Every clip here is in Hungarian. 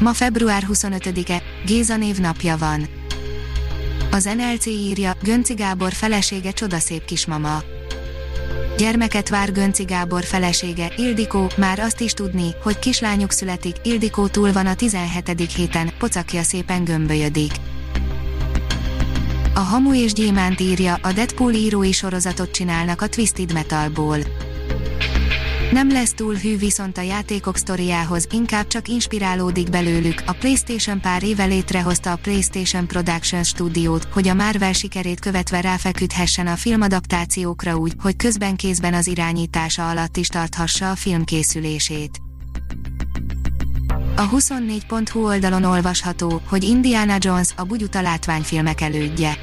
Ma február 25-e, Géza név napja van. Az NLC írja, Gönci Gábor felesége csodaszép kismama. Gyermeket vár Gönci Gábor felesége, Ildikó, már azt is tudni, hogy kislányuk születik, Ildikó túl van a 17. héten, pocakja szépen gömbölyödik. A Hamu és Gyémánt írja, a Deadpool írói sorozatot csinálnak a Twisted Metalból. Nem lesz túl hű viszont a játékok sztoriához, inkább csak inspirálódik belőlük. A PlayStation pár éve létrehozta a PlayStation Production stúdiót, hogy a Marvel sikerét követve ráfeküdhessen a filmadaptációkra úgy, hogy közben kézben az irányítása alatt is tarthassa a film készülését. A 24.hu oldalon olvasható, hogy Indiana Jones a bugyuta látványfilmek elődje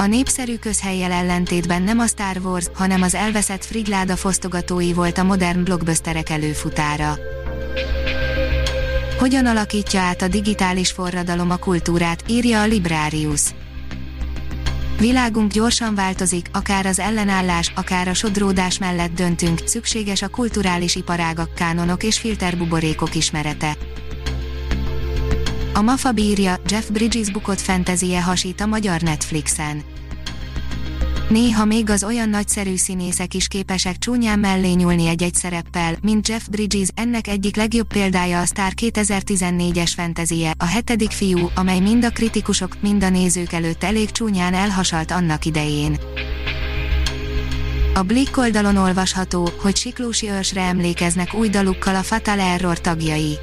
a népszerű közhelyjel ellentétben nem a Star Wars, hanem az elveszett frigláda fosztogatói volt a modern blockbusterek előfutára. Hogyan alakítja át a digitális forradalom a kultúrát, írja a Librarius. Világunk gyorsan változik, akár az ellenállás, akár a sodródás mellett döntünk, szükséges a kulturális iparágak kánonok és filterbuborékok ismerete. A Mafa bírja, Jeff Bridges bukott fantasie hasít a magyar Netflixen. Néha még az olyan nagyszerű színészek is képesek csúnyán mellé nyúlni egy-egy szereppel, mint Jeff Bridges, ennek egyik legjobb példája a Star 2014-es fantasie, a hetedik fiú, amely mind a kritikusok, mind a nézők előtt elég csúnyán elhasalt annak idején. A Blick oldalon olvasható, hogy Siklósi őrsre emlékeznek új dalukkal a Fatal Error tagjai.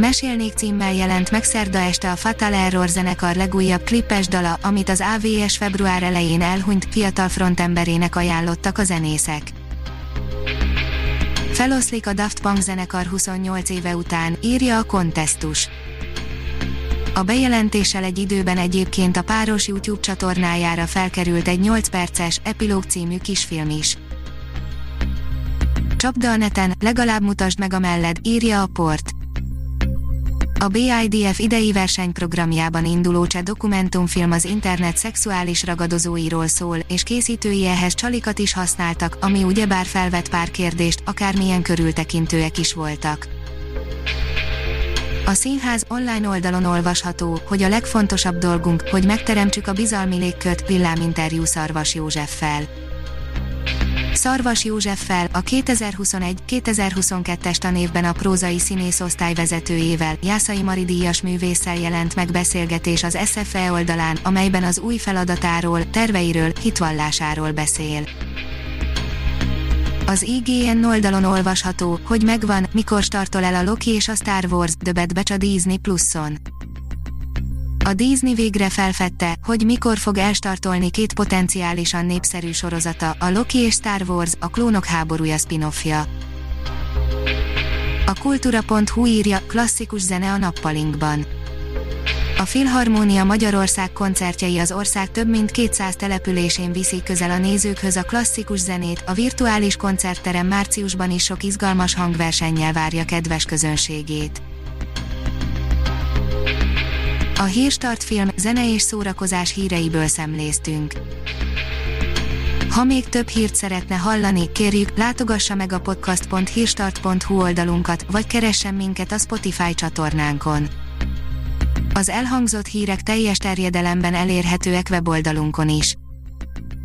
Mesélnék címmel jelent meg szerda este a Fatal Error zenekar legújabb klipes dala, amit az AVS február elején elhunyt fiatal frontemberének ajánlottak a zenészek. Feloszlik a Daft Punk zenekar 28 éve után, írja a kontesztus. A bejelentéssel egy időben egyébként a páros YouTube csatornájára felkerült egy 8 perces, epilóg című kisfilm is. Csapda a neten, legalább mutasd meg a melled, írja a port. A BIDF idei versenyprogramjában induló cseh dokumentumfilm az internet szexuális ragadozóiról szól, és készítői ehhez csalikat is használtak, ami ugyebár felvet pár kérdést, akármilyen körültekintőek is voltak. A színház online oldalon olvasható, hogy a legfontosabb dolgunk, hogy megteremtsük a bizalmi légkört villáminterjú Szarvas Józseffel. Szarvas Józseffel, a 2021-2022-es tanévben a prózai színészosztály vezetőjével, Jászai Mari díjas művésszel jelent meg beszélgetés az SFE oldalán, amelyben az új feladatáról, terveiről, hitvallásáról beszél. Az IGN oldalon olvasható, hogy megvan, mikor startol el a Loki és a Star Wars, The Bad Batch a Disney Pluson. A Disney végre felfedte, hogy mikor fog elstartolni két potenciálisan népszerű sorozata, a Loki és Star Wars, a klónok háborúja spin-offja. A kultúra.hu írja, klasszikus zene a nappalinkban. A Filharmónia Magyarország koncertjei az ország több mint 200 településén viszik közel a nézőkhöz a klasszikus zenét, a virtuális koncertterem márciusban is sok izgalmas hangversennyel várja kedves közönségét. A Hírstart film, zene és szórakozás híreiből szemléztünk. Ha még több hírt szeretne hallani, kérjük, látogassa meg a podcast.hírstart.hu oldalunkat, vagy keressen minket a Spotify csatornánkon. Az elhangzott hírek teljes terjedelemben elérhetőek weboldalunkon is.